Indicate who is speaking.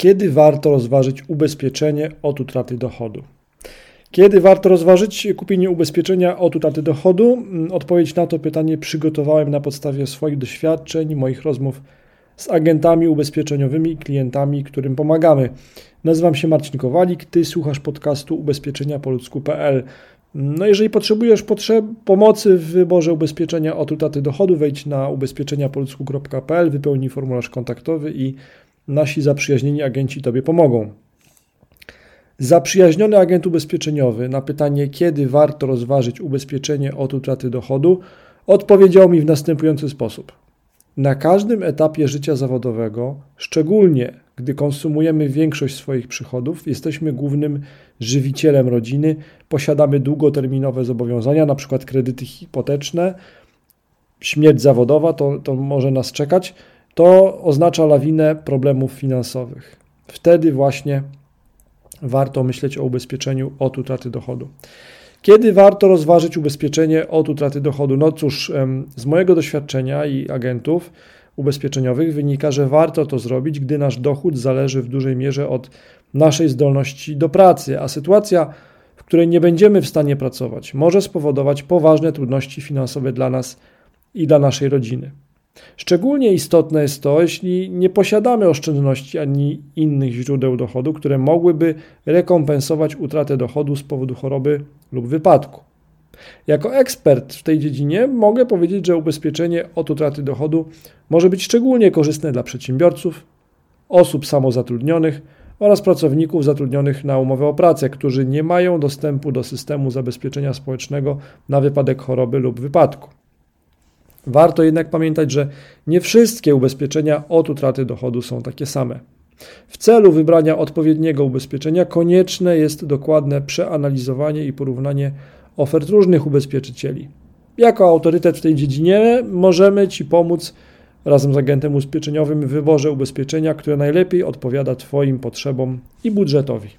Speaker 1: Kiedy warto rozważyć ubezpieczenie od utraty dochodu? Kiedy warto rozważyć kupienie ubezpieczenia od utraty dochodu? Mm, odpowiedź na to pytanie przygotowałem na podstawie swoich doświadczeń, moich rozmów z agentami ubezpieczeniowymi i klientami, którym pomagamy. Nazywam się Marcin Kowalik, ty słuchasz podcastu ubezpieczenia po ludzku.pl. No jeżeli potrzebujesz potrzeb pomocy w wyborze ubezpieczenia od utraty dochodu, wejdź na ubezpieczeniapoludzku.pl, wypełnij formularz kontaktowy i nasi zaprzyjaźnieni agenci Tobie pomogą. Zaprzyjaźniony agent ubezpieczeniowy na pytanie, kiedy warto rozważyć ubezpieczenie od utraty dochodu, odpowiedział mi w następujący sposób. Na każdym etapie życia zawodowego, szczególnie gdy konsumujemy większość swoich przychodów, jesteśmy głównym żywicielem rodziny, posiadamy długoterminowe zobowiązania, np. kredyty hipoteczne, śmierć zawodowa, to, to może nas czekać, to oznacza lawinę problemów finansowych. Wtedy właśnie warto myśleć o ubezpieczeniu od utraty dochodu. Kiedy warto rozważyć ubezpieczenie od utraty dochodu? No cóż, z mojego doświadczenia i agentów ubezpieczeniowych wynika, że warto to zrobić, gdy nasz dochód zależy w dużej mierze od naszej zdolności do pracy, a sytuacja, w której nie będziemy w stanie pracować, może spowodować poważne trudności finansowe dla nas i dla naszej rodziny. Szczególnie istotne jest to, jeśli nie posiadamy oszczędności ani innych źródeł dochodu, które mogłyby rekompensować utratę dochodu z powodu choroby lub wypadku. Jako ekspert w tej dziedzinie mogę powiedzieć, że ubezpieczenie od utraty dochodu może być szczególnie korzystne dla przedsiębiorców, osób samozatrudnionych oraz pracowników zatrudnionych na umowę o pracę, którzy nie mają dostępu do systemu zabezpieczenia społecznego na wypadek choroby lub wypadku. Warto jednak pamiętać, że nie wszystkie ubezpieczenia od utraty dochodu są takie same. W celu wybrania odpowiedniego ubezpieczenia konieczne jest dokładne przeanalizowanie i porównanie ofert różnych ubezpieczycieli. Jako autorytet w tej dziedzinie możemy Ci pomóc razem z agentem ubezpieczeniowym w wyborze ubezpieczenia, które najlepiej odpowiada Twoim potrzebom i budżetowi.